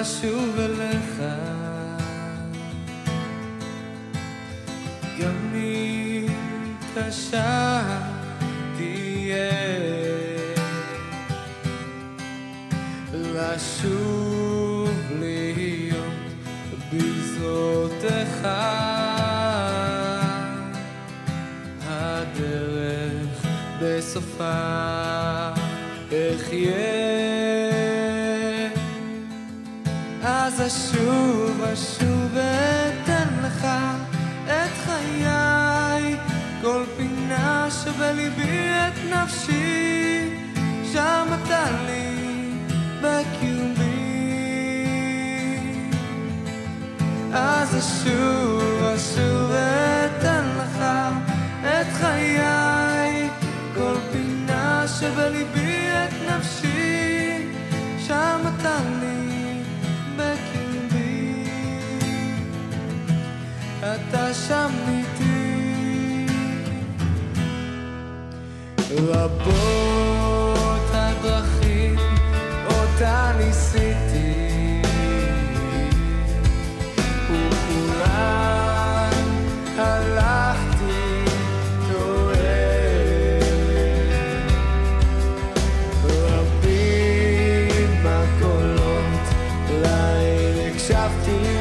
לשוב אליך. גם אם קשה have to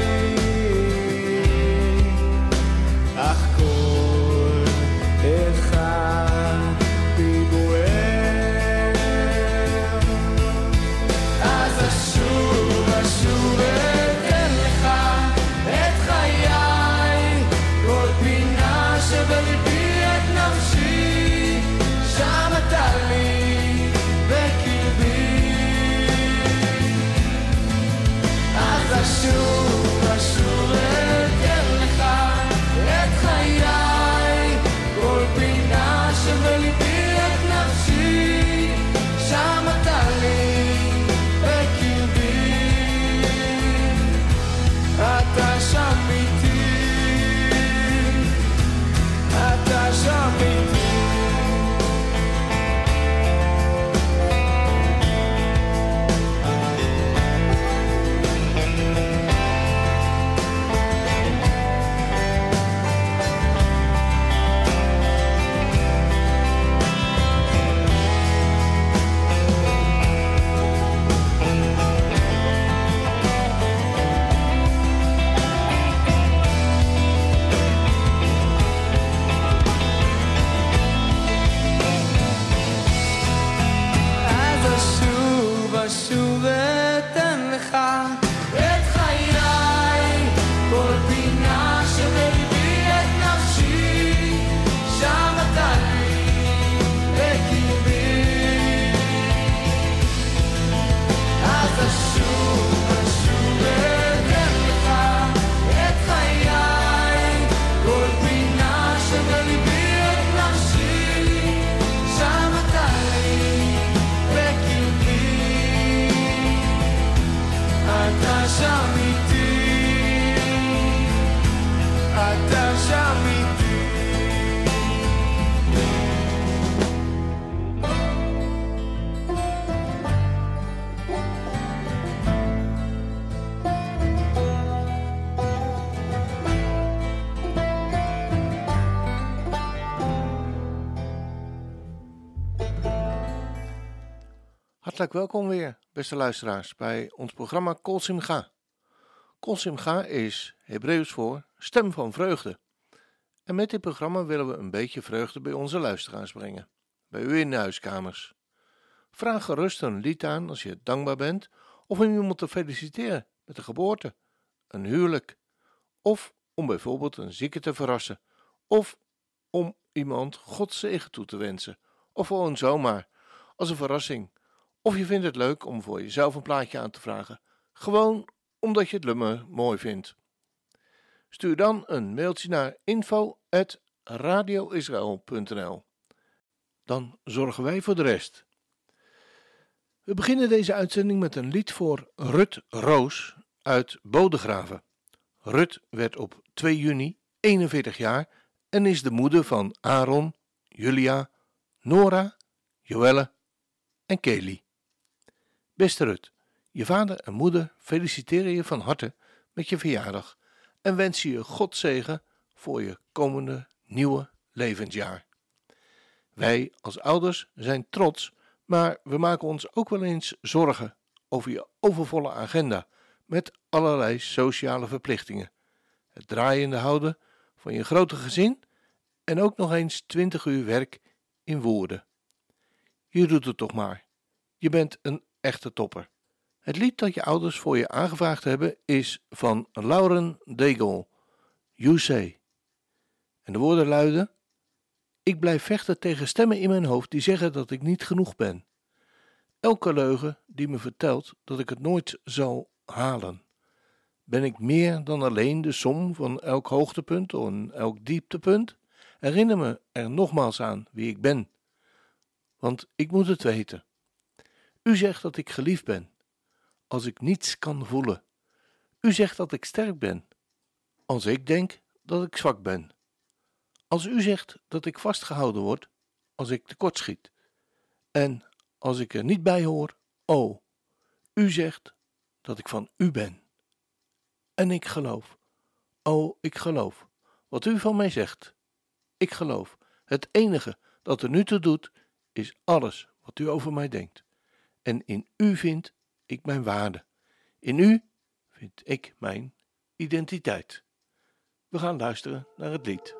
Welkom weer, beste luisteraars, bij ons programma Kol Simcha. Kol Simcha is Hebreeuws voor stem van vreugde. En met dit programma willen we een beetje vreugde bij onze luisteraars brengen, bij u in de huiskamers. Vraag gerust een lied aan als je dankbaar bent, of om iemand te feliciteren met de geboorte, een huwelijk, of om bijvoorbeeld een zieke te verrassen, of om iemand Gods zegen toe te wensen, of gewoon zomaar, als een verrassing. Of je vindt het leuk om voor jezelf een plaatje aan te vragen, gewoon omdat je het nummer mooi vindt. Stuur dan een mailtje naar info@radioisrael.nl. Dan zorgen wij voor de rest. We beginnen deze uitzending met een lied voor Rut Roos uit Bodegraven. Rut werd op 2 juni 41 jaar en is de moeder van Aaron, Julia, Nora, Joelle en Kelly. Beste Rut, Je vader en moeder feliciteren je van harte met je verjaardag en wensen je God zegen voor je komende nieuwe levensjaar. Wij als ouders zijn trots, maar we maken ons ook wel eens zorgen over je overvolle agenda met allerlei sociale verplichtingen. Het draaiende houden van je grote gezin en ook nog eens 20 uur werk in woorden. Je doet het toch maar. Je bent een echte topper. Het lied dat je ouders voor je aangevraagd hebben is van Lauren Daigle, You Say. En de woorden luiden: Ik blijf vechten tegen stemmen in mijn hoofd die zeggen dat ik niet genoeg ben. Elke leugen die me vertelt dat ik het nooit zal halen. Ben ik meer dan alleen de som van elk hoogtepunt en elk dieptepunt? Herinner me er nogmaals aan wie ik ben. Want ik moet het weten. U zegt dat ik geliefd ben, als ik niets kan voelen. U zegt dat ik sterk ben, als ik denk dat ik zwak ben. Als u zegt dat ik vastgehouden word, als ik tekortschiet. En als ik er niet bij hoor, o, u zegt dat ik van u ben. En ik geloof, o, ik geloof, wat u van mij zegt. Ik geloof, het enige dat er nu toe doet, is alles wat u over mij denkt. En in u vind ik mijn waarde. In u vind ik mijn identiteit. We gaan luisteren naar het lied.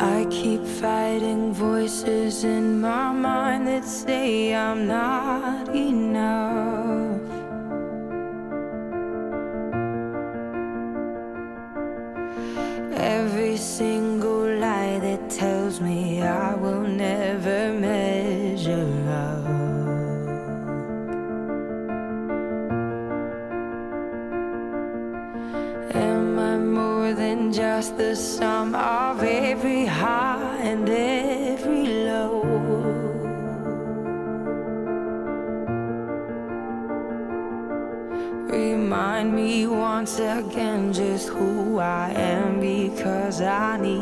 I keep fighting voices in my mind that say I'm not enough. The sum of every high and every low? Remind me once again just who I am because I need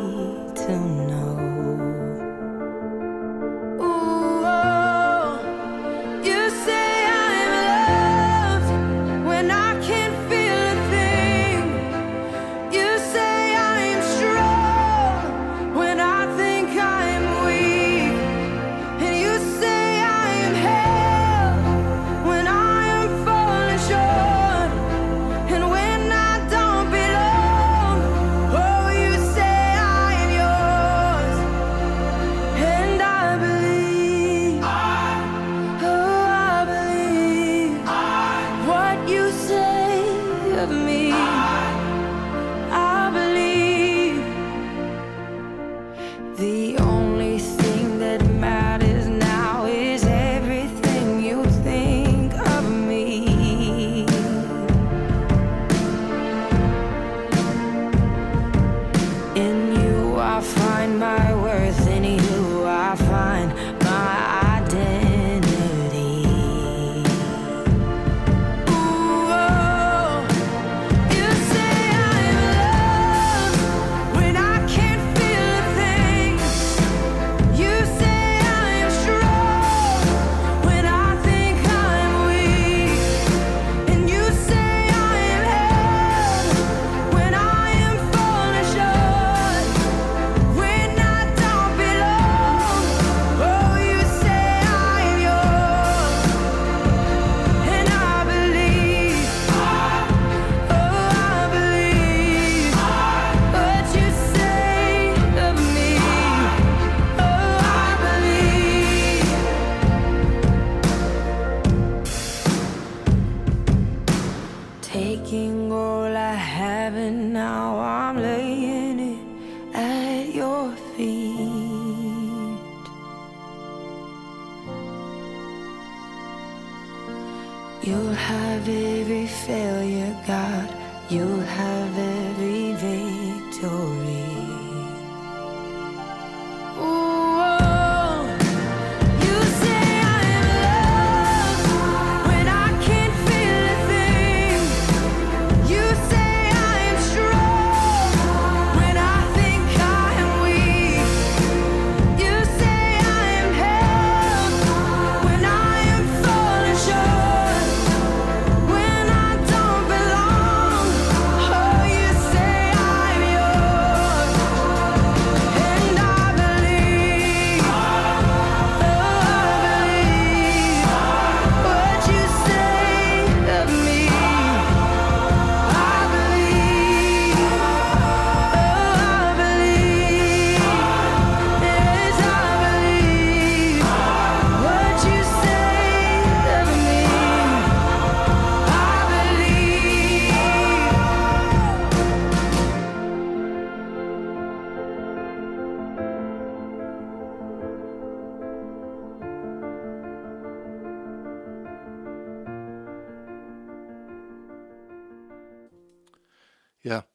Ja,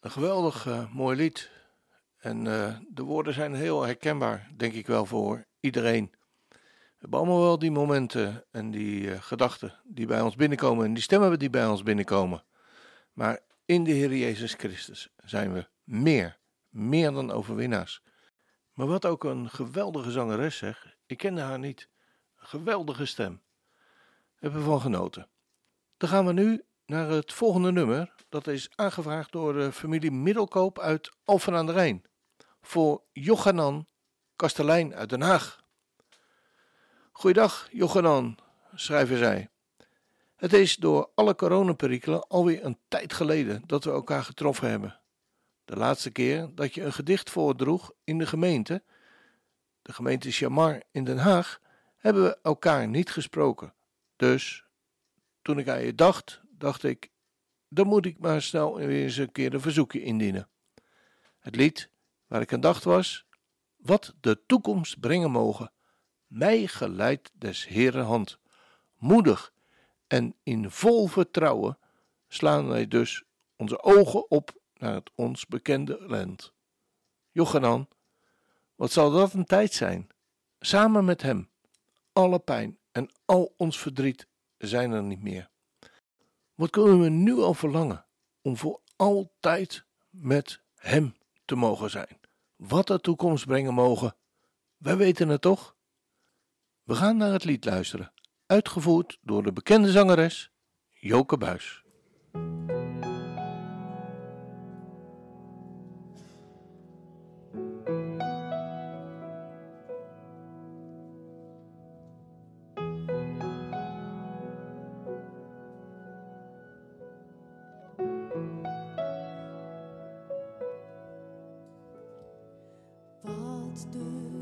een geweldig eh, mooi lied. En eh, de woorden zijn heel herkenbaar, denk ik wel, voor iedereen. We hebben allemaal wel die momenten en die eh, gedachten die bij ons binnenkomen en die stemmen die bij ons binnenkomen. Maar in de Heer Jezus Christus zijn we meer, meer dan overwinnaars. Maar wat ook een geweldige zangeres zegt, ik kende haar niet. Geweldige stem. Hebben we van genoten. Dan gaan we nu naar het volgende nummer. Dat is aangevraagd door de familie Middelkoop uit Alphen aan de Rijn. Voor Jochanan Kastelein uit Den Haag. Goeiedag, Jochanan, schrijven zij. Het is door alle coronaperikelen alweer een tijd geleden dat we elkaar getroffen hebben. De laatste keer dat je een gedicht voordroeg in de gemeente, de gemeente Chamar in Den Haag, hebben we elkaar niet gesproken. Dus toen ik aan je dacht, dacht ik, dan moet ik maar snel weer eens een keer een verzoekje indienen. Het lied waar ik aan dacht was, wat de toekomst brengen mogen, mij geleid des Heeren hand. Moedig en in vol vertrouwen slaan wij dus onze ogen op naar het ons bekende land. Jochanan, wat zal dat een tijd zijn? Samen met hem, alle pijn en al ons verdriet zijn er niet meer. Wat kunnen we nu al verlangen om voor altijd met hem te mogen zijn? Wat de toekomst brengen mogen, wij weten het toch? We gaan naar het lied luisteren, uitgevoerd door de bekende zangeres Joke Buis. Wat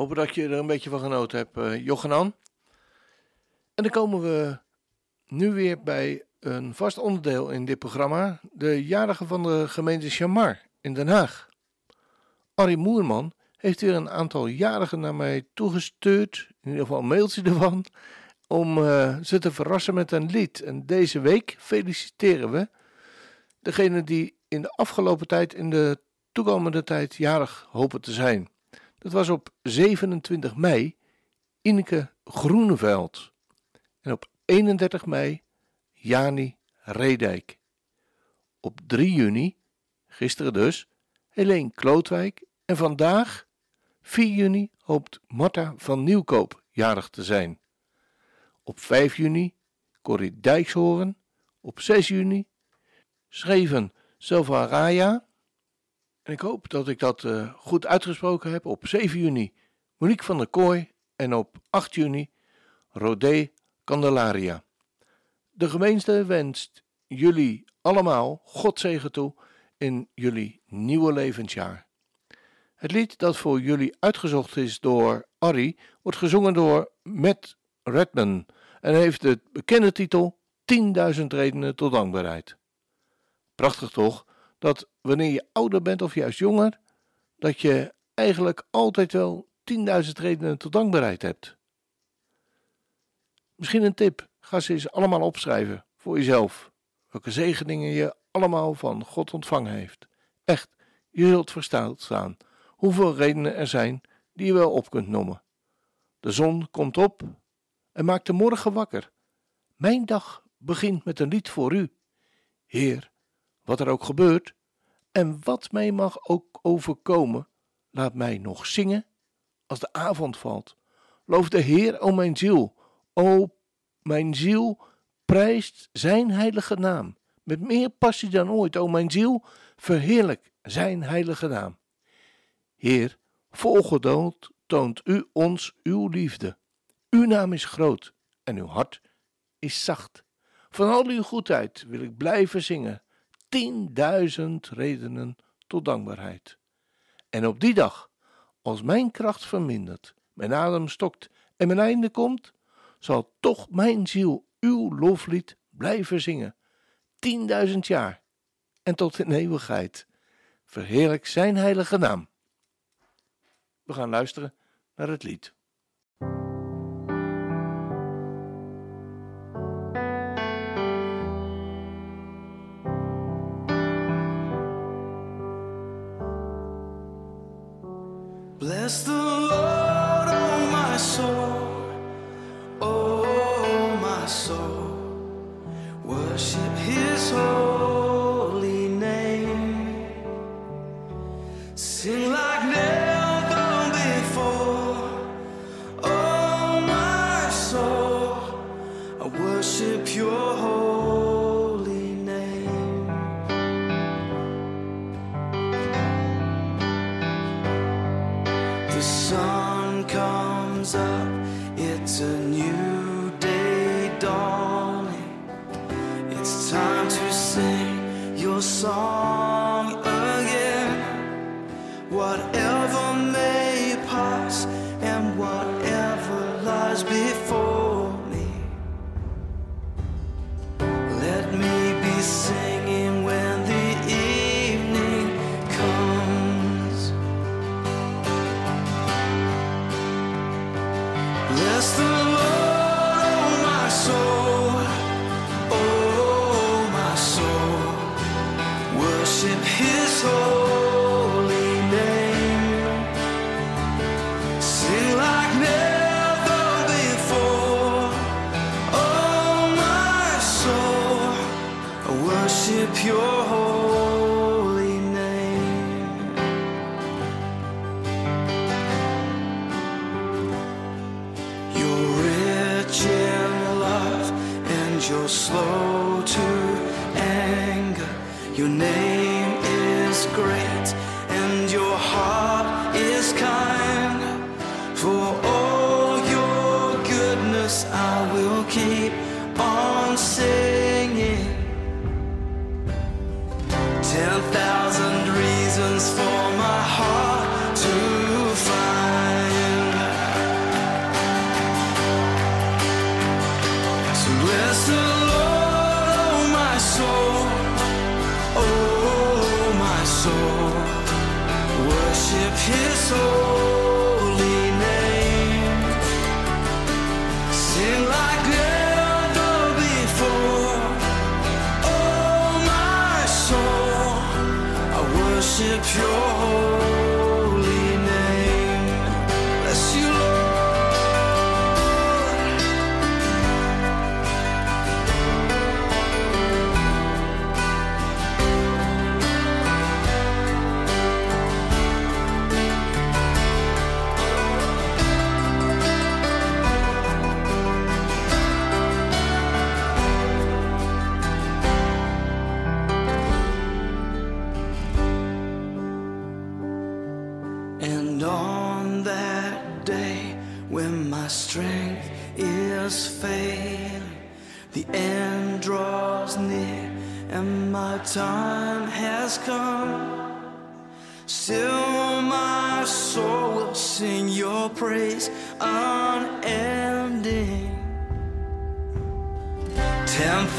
Hopen dat je er een beetje van genoten hebt, uh, Jochenan. En dan komen we nu weer bij een vast onderdeel in dit programma. De jarige van de gemeente Chamar in Den Haag. Arie Moerman heeft weer een aantal jarigen naar mij toegestuurd. In ieder geval een mailtje ervan. Om uh, ze te verrassen met een lied. En deze week feliciteren we degene die in de afgelopen tijd, in de toekomende tijd, jarig hopen te zijn. Dat was op 27 mei Ineke Groeneveld. En op 31 mei Jani Redijk. Op 3 juni, gisteren dus, Helene Klootwijk. En vandaag, 4 juni, hoopt Marta van Nieuwkoop jarig te zijn. Op 5 juni Corrie Dijkshoorn. Op 6 juni schreven Selva Raya. En ik hoop dat ik dat uh, goed uitgesproken heb. Op 7 juni Monique van der Kooi. En op 8 juni Rodé Candelaria. De gemeente wenst jullie allemaal Godzegen toe in jullie nieuwe levensjaar. Het lied dat voor jullie uitgezocht is door Arrie wordt gezongen door Matt Redman en heeft de bekende titel 10.000 redenen tot dankbaarheid. Prachtig toch, dat wanneer je ouder bent of juist jonger, dat je eigenlijk altijd wel 10.000 redenen tot dankbaarheid hebt. Misschien een tip, ga ze eens allemaal opschrijven voor jezelf, welke zegeningen je allemaal van God ontvangen heeft. Echt, je zult verstaan staan hoeveel redenen er zijn die je wel op kunt noemen. De zon komt op en maakt de morgen wakker. Mijn dag begint met een lied voor u. Heer, wat er ook gebeurt en wat mij mag ook overkomen, laat mij nog zingen als de avond valt. Loof de Heer, o mijn ziel, o mijn ziel, prijst zijn heilige naam. Met meer passie dan ooit, o mijn ziel, verheerlijk zijn heilige naam. Heer, vol geduld toont u ons uw liefde. Uw naam is groot en uw hart is zacht. Van al uw goedheid wil ik blijven zingen. Tienduizend redenen tot dankbaarheid. En op die dag, als mijn kracht vermindert, mijn adem stokt en mijn einde komt, zal toch mijn ziel uw loflied blijven zingen. Tienduizend jaar en tot in eeuwigheid. Verheerlijk zijn heilige naam. We gaan luisteren naar het lied. Before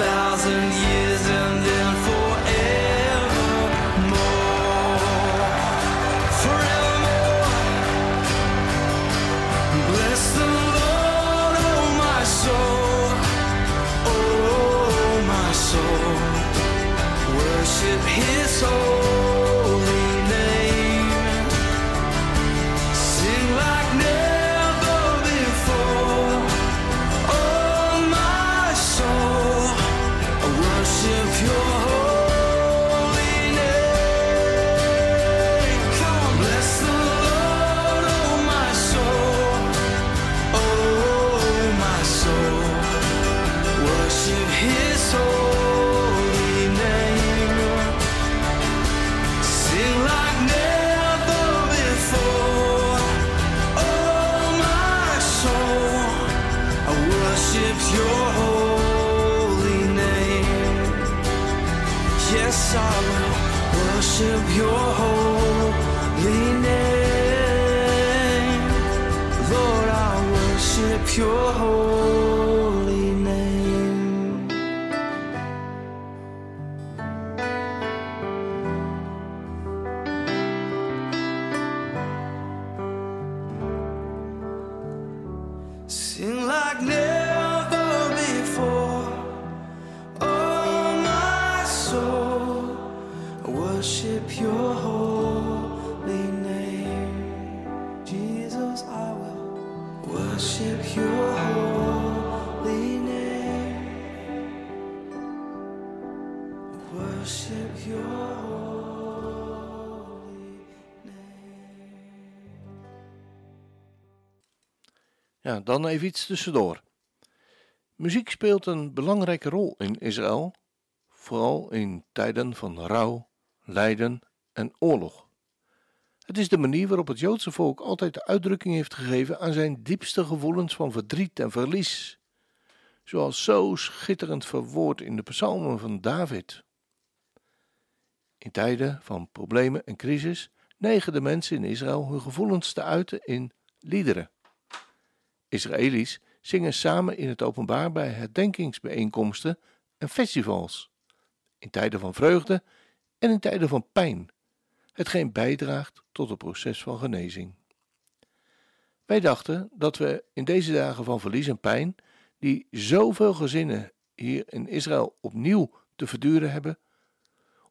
thousand years pure hope. Dan even iets tussendoor. Muziek speelt een belangrijke rol in Israël, vooral in tijden van rouw, lijden en oorlog. Het is de manier waarop het Joodse volk altijd de uitdrukking heeft gegeven aan zijn diepste gevoelens van verdriet en verlies, zoals zo schitterend verwoord in de psalmen van David. In tijden van problemen en crisis neigen de mensen in Israël hun gevoelens te uiten in liederen. Israëli's zingen samen in het openbaar bij herdenkingsbijeenkomsten en festivals, in tijden van vreugde en in tijden van pijn, hetgeen bijdraagt tot het proces van genezing. Wij dachten dat we in deze dagen van verlies en pijn, die zoveel gezinnen hier in Israël opnieuw te verduren hebben,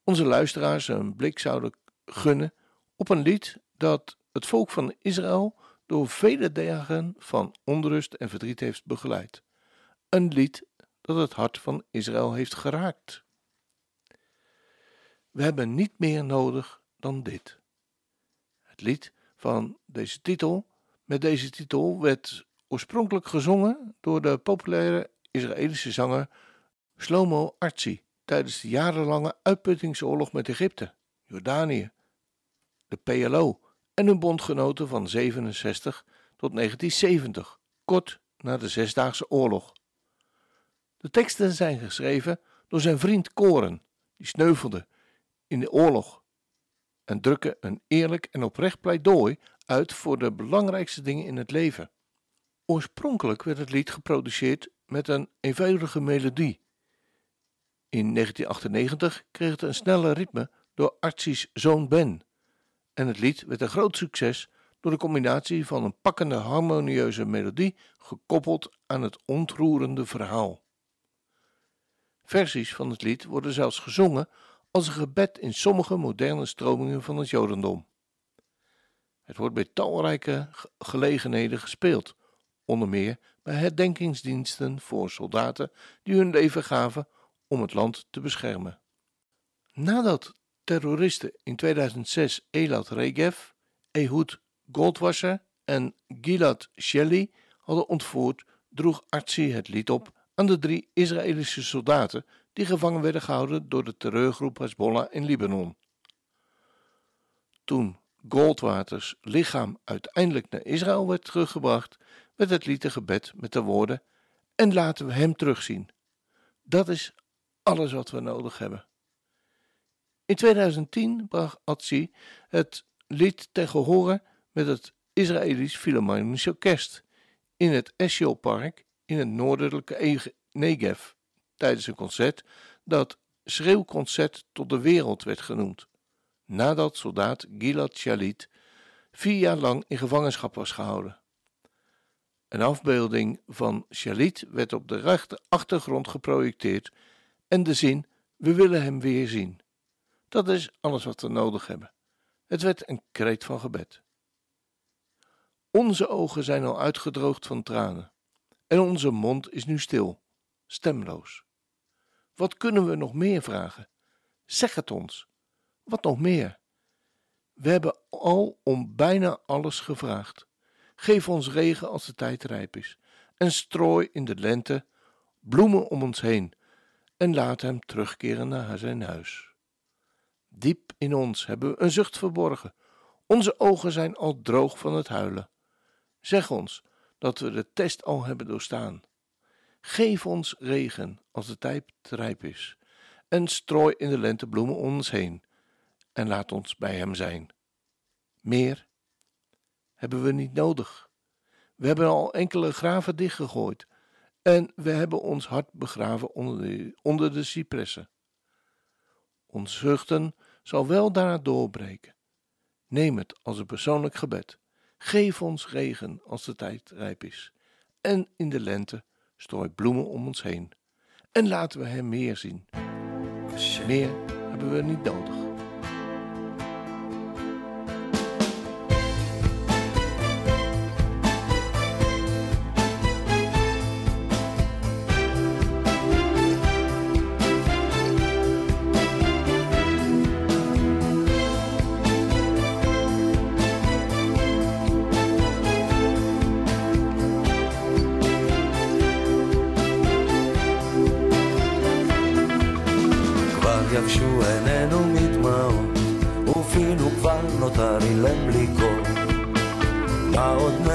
onze luisteraars een blik zouden gunnen op een lied dat het volk van Israël door vele dagen van onrust en verdriet heeft begeleid. Een lied dat het hart van Israël heeft geraakt. We hebben niet meer nodig dan dit. Het lied van deze titel, met deze titel, werd oorspronkelijk gezongen door de populaire Israëlische zanger Shlomo Artzi tijdens de jarenlange uitputtingsoorlog met Egypte, Jordanië, de PLO en hun bondgenoten van 67 tot 1970, kort na de Zesdaagse Oorlog. De teksten zijn geschreven door zijn vriend Koren, die sneuvelde in de oorlog, en drukken een eerlijk en oprecht pleidooi uit voor de belangrijkste dingen in het leven. Oorspronkelijk werd het lied geproduceerd met een eenvoudige melodie. In 1998 kreeg het een snelle ritme door Artie's zoon Ben En het lied werd een groot succes door de combinatie van een pakkende harmonieuze melodie gekoppeld aan het ontroerende verhaal. Versies van het lied worden zelfs gezongen als een gebed in sommige moderne stromingen van het Jodendom. Het wordt bij talrijke ge- gelegenheden gespeeld, onder meer bij herdenkingsdiensten voor soldaten die hun leven gaven om het land te beschermen. Nadat terroristen in 2006 Elad Regev, Ehud Goldwasser en Gilad Shelley hadden ontvoerd, droeg Artsi het lied op aan de drie Israëlische soldaten die gevangen werden gehouden door de terreurgroep Hezbollah in Libanon. Toen Goldwaters lichaam uiteindelijk naar Israël werd teruggebracht, werd het lied gebed met de woorden: En laten we hem terugzien. Dat is alles wat we nodig hebben. In 2010 bracht Atzi het lied ten gehore met het Israëlisch Philharmonisch Orkest in het Eshel Park in het noordelijke Ege- Negev tijdens een concert dat Schreeuwconcert tot de wereld werd genoemd, nadat soldaat Gilad Shalit vier jaar lang in gevangenschap was gehouden. Een afbeelding van Shalit werd op de rechte achtergrond geprojecteerd en de zin: We willen hem weer zien. Dat is alles wat we nodig hebben. Het werd een kreet van gebed. Onze ogen zijn al uitgedroogd van tranen en onze mond is nu stil, stemloos. Wat kunnen we nog meer vragen? Zeg het ons. Wat nog meer? We hebben al om bijna alles gevraagd. Geef ons regen als de tijd rijp is, en strooi in de lente bloemen om ons heen, en laat hem terugkeren naar zijn huis. Diep in ons hebben we een zucht verborgen. Onze ogen zijn al droog van het huilen. Zeg ons dat we de test al hebben doorstaan. Geef ons regen als de tijd rijp is, en strooi in de lente bloemen om ons heen, en laat ons bij hem zijn. Meer hebben we niet nodig. We hebben al enkele graven dichtgegooid, en we hebben ons hart begraven onder de, onder de cipressen. Ons zuchten zal wel daarna doorbreken. Neem het als een persoonlijk gebed. Geef ons regen als de tijd rijp is. En in de lente strooi bloemen om ons heen. En laten we hem meer zien. Meer hebben we niet nodig.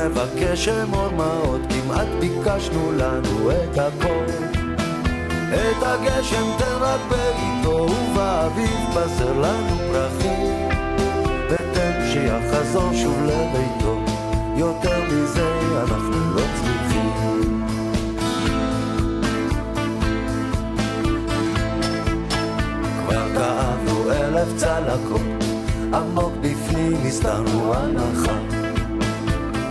נבקש אמור מה עוד, כמעט ביקשנו לנו את הכל. את הגשם תן רק בעיתו, ובאביב בשר לנו פרחים. ותן שיחזור שוב לביתו, יותר מזה אנחנו לא צריכים. כבר כאבנו אלף צלקות, עמוק בפנים הסתרנו הנחה.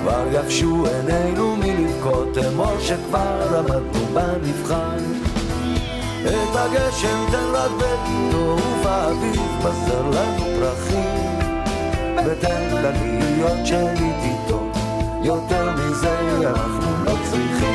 כבר יבשו עינינו מלבכות, אמור שכבר עמדנו במבחן. את הגשם תן רק בקיתו, ובאביב בשר לנו פרחים. ותן לה להיות שנית איתו, יותר מזה אנחנו לא צריכים.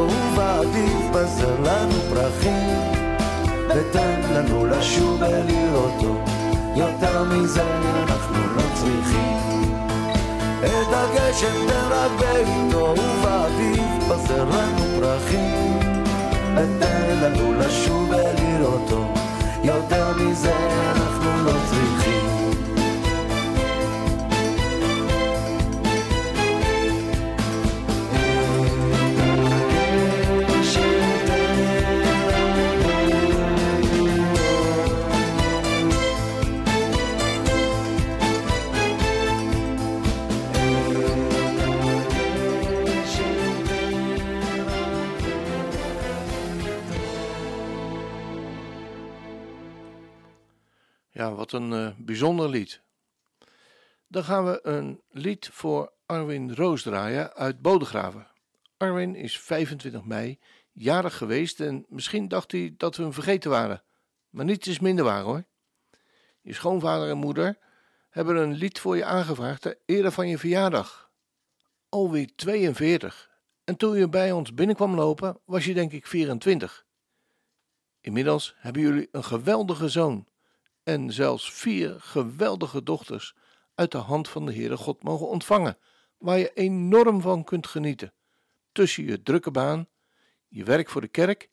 ובאביב בזר לנו פרחים ותן לנו לשוב ולראותו יותר מזה אנחנו לא צריכים. את הגשם תן רק בעיתו ובאביב פזר לנו פרחים ותן לנו לשוב ולראותו יותר מזה אנחנו לא צריכים Ja, wat een eh, bijzonder lied. Dan gaan we een lied voor Arwin Roos draaien uit Bodegraven. Arwin is 25 mei jarig geweest en misschien dacht hij dat we hem vergeten waren. Maar niets is minder waar hoor. Je schoonvader en moeder hebben een lied voor je aangevraagd ter ere van je verjaardag. Alweer 42. En toen je bij ons binnenkwam lopen, was je denk ik 24. Inmiddels hebben jullie een geweldige zoon en zelfs vier geweldige dochters uit de hand van de Heere God mogen ontvangen, waar je enorm van kunt genieten. Tussen je drukke baan, je werk voor de kerk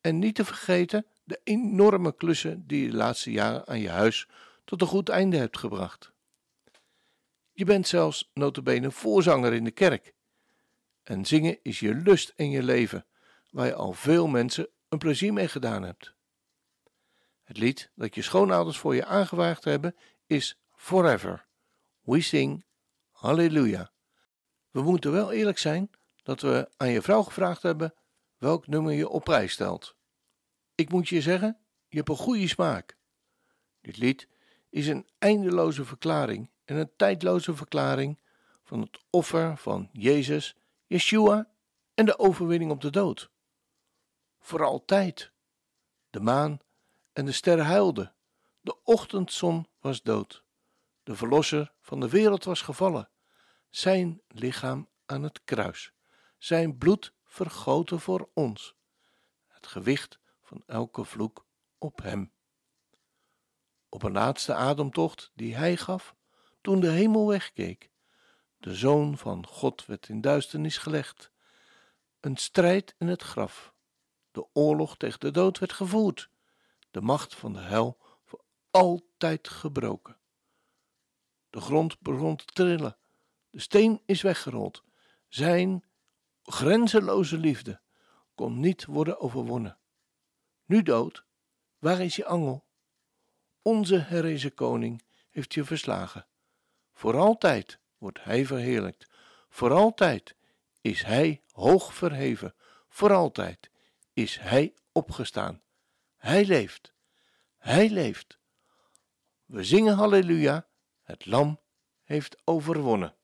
en niet te vergeten de enorme klussen die je de laatste jaren aan je huis tot een goed einde hebt gebracht. Je bent zelfs notabene voorzanger in de kerk. En zingen is je lust en je leven, waar je al veel mensen een plezier mee gedaan hebt. Het lied dat je schoonouders voor je aangevraagd hebben is Forever. We sing Halleluja. We moeten wel eerlijk zijn dat we aan je vrouw gevraagd hebben welk nummer je op prijs stelt. Ik moet je zeggen, je hebt een goede smaak. Dit lied is een eindeloze verklaring en een tijdloze verklaring van het offer van Jezus, Yeshua en de overwinning op de dood. Voor altijd. De maan en de sterren huilden. De ochtendzon was dood. De verlosser van de wereld was gevallen. Zijn lichaam aan het kruis. Zijn bloed vergoten voor ons. Het gewicht van elke vloek op hem. Op een laatste ademtocht die hij gaf, toen de hemel wegkeek. De zoon van God werd in duisternis gelegd. Een strijd in het graf. De oorlog tegen de dood werd gevoerd de macht van de hel voor altijd gebroken. De grond begon te trillen, de steen is weggerold. Zijn grenzeloze liefde kon niet worden overwonnen. Nu dood, waar is je angel? Onze herrezen koning heeft je verslagen. Voor altijd wordt hij verheerlijkt. Voor altijd is hij hoog verheven. Voor altijd is hij opgestaan. Hij leeft. Hij leeft. We zingen halleluja. Het lam heeft overwonnen.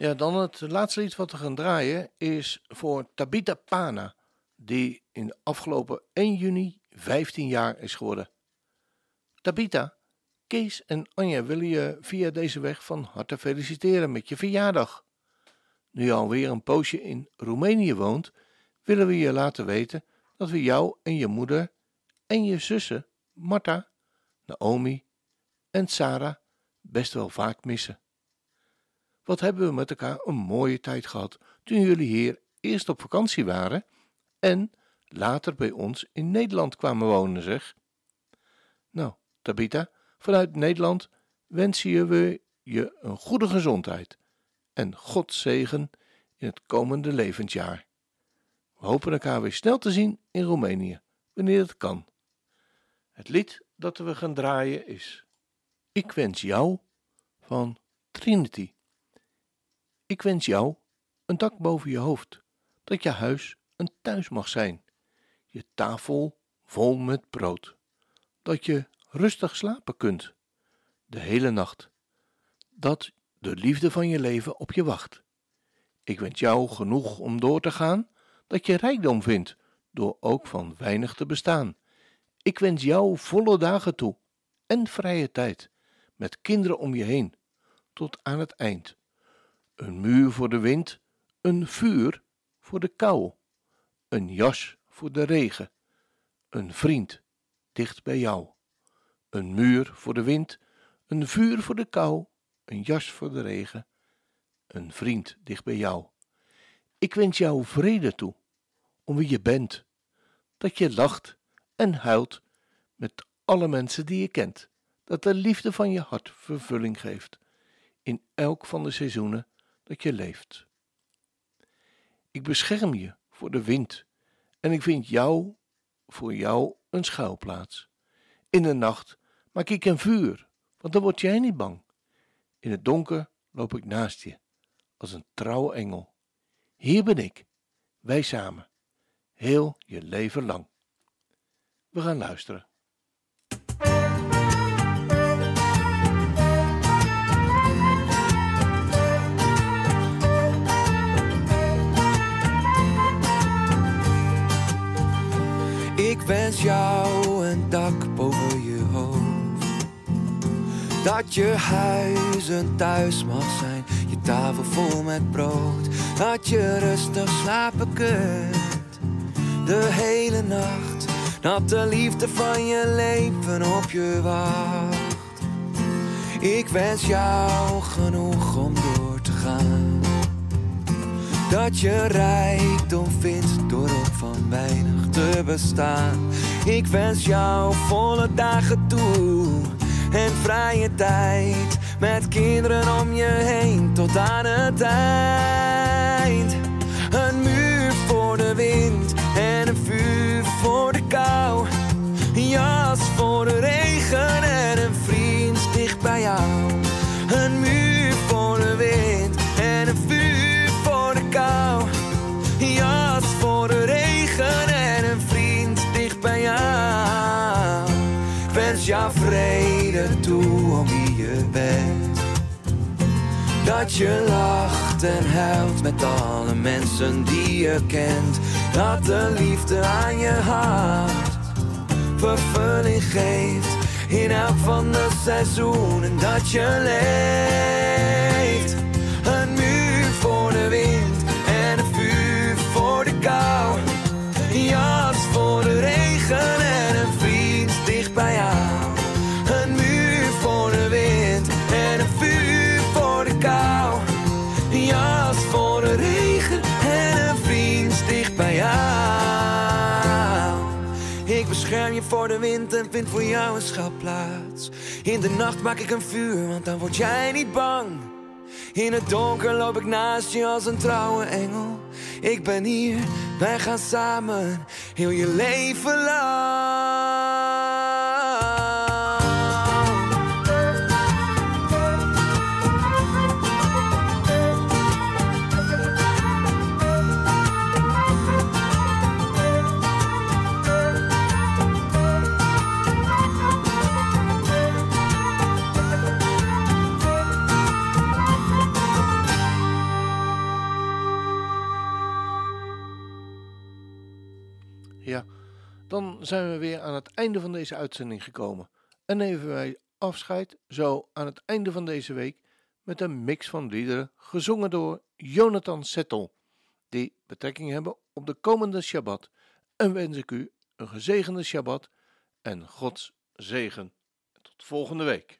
Ja, dan het laatste lied wat we gaan draaien is voor Tabita Pana, die in de afgelopen 1 juni 15 jaar is geworden. Tabita, Kees en Anja willen je via deze weg van harte feliciteren met je verjaardag. Nu je alweer een poosje in Roemenië woont, willen we je laten weten dat we jou en je moeder en je zussen Marta, Naomi en Sarah best wel vaak missen. Wat hebben we met elkaar een mooie tijd gehad toen jullie hier eerst op vakantie waren en later bij ons in Nederland kwamen wonen, zeg. Nou, Tabita, vanuit Nederland wensen we je een goede gezondheid en God zegen in het komende levensjaar. We hopen elkaar weer snel te zien in Roemenië, wanneer het kan. Het lied dat we gaan draaien is Ik wens jou van Trinity. Ik wens jou een dak boven je hoofd, dat je huis een thuis mag zijn, je tafel vol met brood, dat je rustig slapen kunt, de hele nacht, dat de liefde van je leven op je wacht. Ik wens jou genoeg om door te gaan, dat je rijkdom vindt, door ook van weinig te bestaan. Ik wens jou volle dagen toe en vrije tijd, met kinderen om je heen, tot aan het eind. Een muur voor de wind, een vuur voor de kou, een jas voor de regen, een vriend dicht bij jou. Een muur voor de wind, een vuur voor de kou, een jas voor de regen, een vriend dicht bij jou. Ik wens jou vrede toe, om wie je bent, dat je lacht en huilt met alle mensen die je kent, dat de liefde van je hart vervulling geeft in elk van de seizoenen dat je leeft. Ik bescherm je voor de wind en ik vind jou voor jou een schuilplaats. In de nacht maak ik een vuur, want dan word jij niet bang. In het donker loop ik naast je, als een trouwe engel. Hier ben ik, wij samen, heel je leven lang. We gaan luisteren. Dat je huis een thuis mag zijn, je tafel vol met brood. Dat je rustig slapen kunt, de hele nacht. Dat de liefde van je leven op je wacht. Ik wens jou genoeg om door te gaan. Dat je rijkdom vindt door ook van weinig te bestaan. Ik wens jou volle dagen toe en vrije tijd. Met kinderen om je heen tot aan het eind. Een muur voor de wind en een vuur voor de kou. Een jas voor de regen en een vriend dicht bij jou. Vrede toe om wie je bent. Dat je lacht en huilt met alle mensen die je kent. Dat de liefde aan je hart vervulling geeft. In elk van de seizoenen dat je leeft. Een muur voor de wind en een vuur voor de kou. Een jas voor de regen voor de wind en vind voor jou een schuilplaats. In de nacht maak ik een vuur, want dan word jij niet bang. In het donker loop ik naast je als een trouwe engel. Ik ben hier, wij gaan samen, heel je leven lang. Zijn we weer aan het einde van deze uitzending gekomen. En nemen wij afscheid zo aan het einde van deze week met een mix van liederen gezongen door Jonathan Settel, die betrekking hebben op de komende Shabbat. En wens ik u een gezegende Shabbat en Gods zegen. Tot volgende week.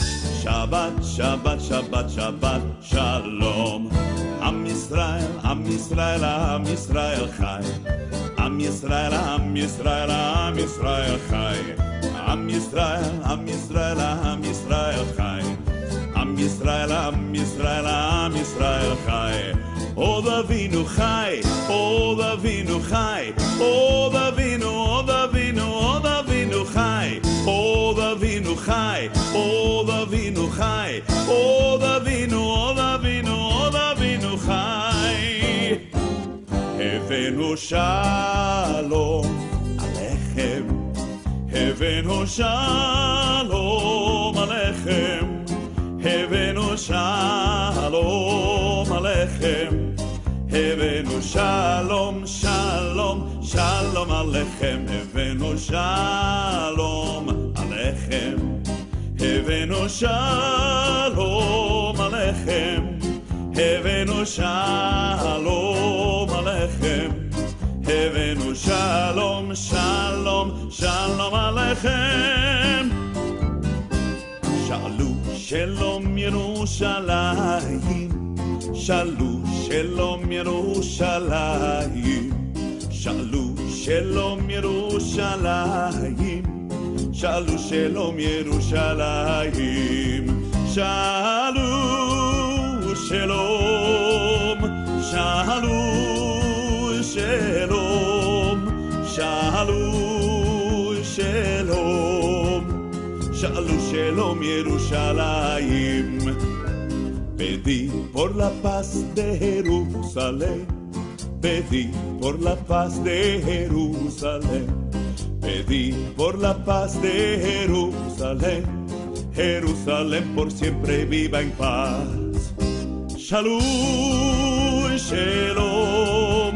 Shabbat, Shabbat, Shabbat, Shabbat, Shalom. Am Yisrael, Am Yisrael, Am Yisrael Chai. Am Yisrael, Am Yisrael, Am Yisrael Chai. Am Yisrael, Am Yisrael, Am Yisrael Chai. Am Yisrael, Am Yisrael, Am Yisrael Chai. O Davinu Chai, O Davinu Chai, O Davinu, O Davinu, חי, עוד אבינו חי, עוד אבינו חי, עוד אבינו, עוד אבינו, עוד אבינו חי. הבאנו שלום עליכם, הבאנו שלום עליכם, הבאנו שלום עליכם, הבאנו שלום, שלום. שלום עליכם, הבאנו שלום עליכם, הבאנו שלום עליכם, הבאנו שלום עליכם, הבאנו שלום, שלום, שלום עליכם. שאלו שלום ירושלים, שאלו שלום ירושלים. שאלו שלום ירושלים, שאלו שלום ירושלים, שאלו שלום, שאלו שלום, שאלו שלום. שאלו שלום ירושלים. Pedí por la paz de Jerusalén, Pedí por la paz de Jerusalén, pedí por la paz de Jerusalén, Jerusalén por siempre viva en paz. Shalom, shalom,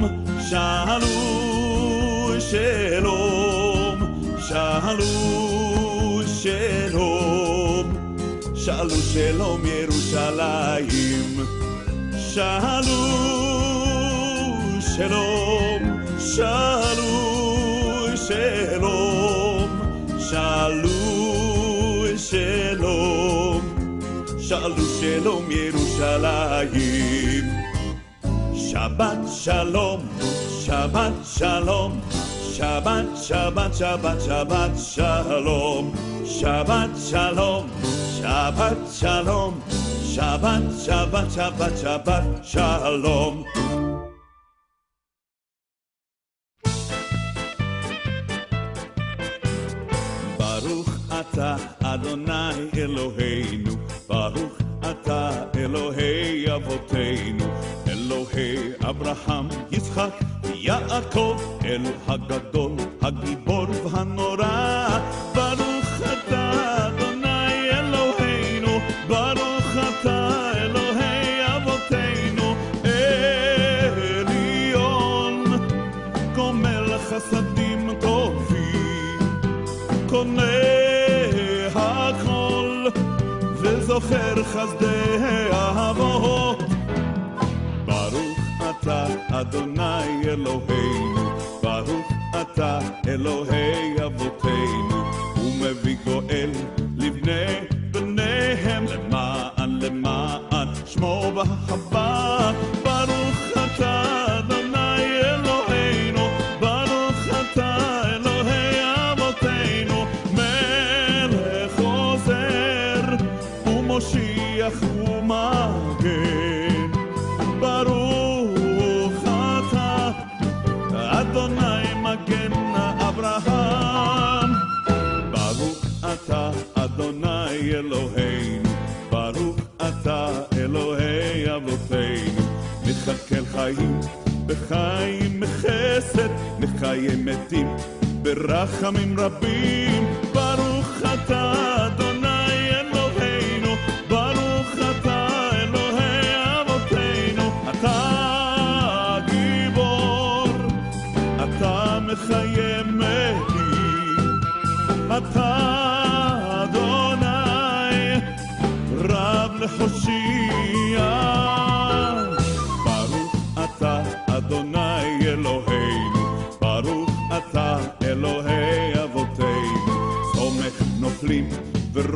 shalom, shalom, shalom, shalom, shalom, shalom. Shalom, shalom, shalom, shalom, shalom, shalom, shalom, shalom, Yerushalayim. Shabbat shalom, Shabbat shalom, Shabbat, Shabbat, Shabbat, Shabbat shalom, Shabbat shalom, Shabbat shalom, Shabbat, Shabbat, Shabbat, Shabbat shalom. and hug a חיים בחיים מחסד, נחיי מתים ברחמים רבים,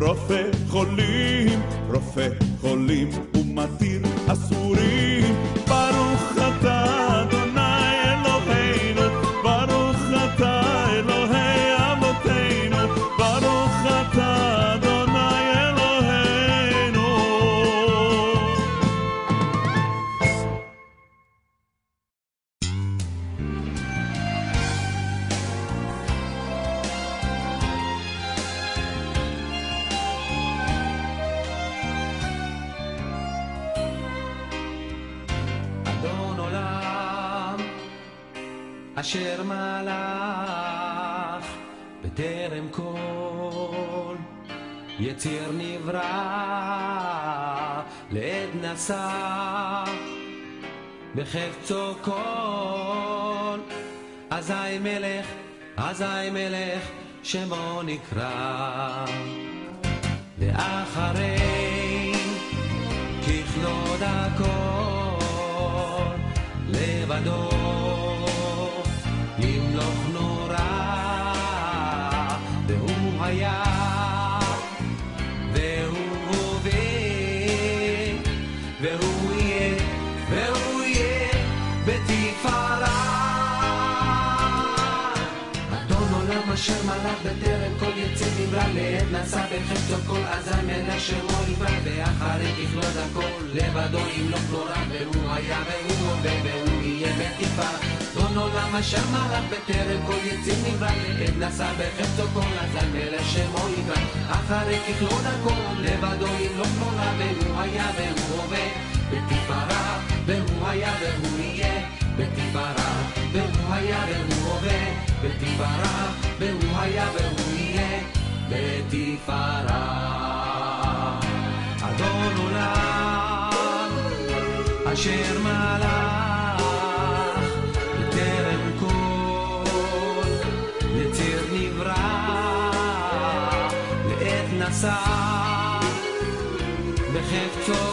רופא חולים בחפצו כל, אזי מלך, אזי מלך, שמו נקרא. ואחרי ככלות הכל לבדו בטרם כל יצא נברא לעת נשא בחפצו כל אזי מלך שמו נברא ואחרי ככלות הכל לבדו ימלוך נורא והוא היה והוא הווה והוא יהיה בתפארה אדון עולם אשר מלך בטרם כל יצא נברא לעת נשא בחפצו כל אזי מלך שמו נברא. אחרי ככלות הכל לבדו ימלוך נורא והוא היה והוא הווה בתפארה והוא היה והוא יהיה בתפארה והוא היה והוא הווה. בתפארה והוא היה והוא יהיה. בתפארה אדון עולם אשר מלך בטרם כל יציר נברא. לעת נשא בחפצו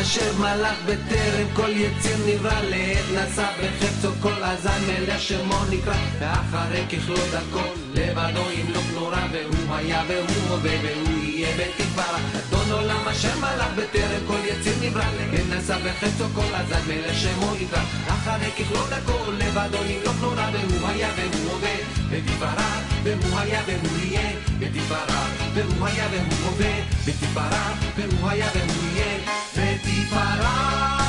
אשר מלך בטרם כל יציר נברא לעת נשא בחפצו כל אזי מלך שמו נקרא. ואחרי ככלות הכל לבדו ימלוך נורא והוא היה והוא הווה והוא יהיה בתפארה אדון עולם אשר מלך בטרם כל יציר נברא לעת נשא בחפצו כל אזי מלך שמו נקרא. אחרי ככלות הכל לבדו ימלוך נורא והוא היה והוא הווה בתפארה והוא היה והוא יהיה בתפארה והוא היה והוא הווה בתפארה והוא היה והוא יהיה Φέτη παρά.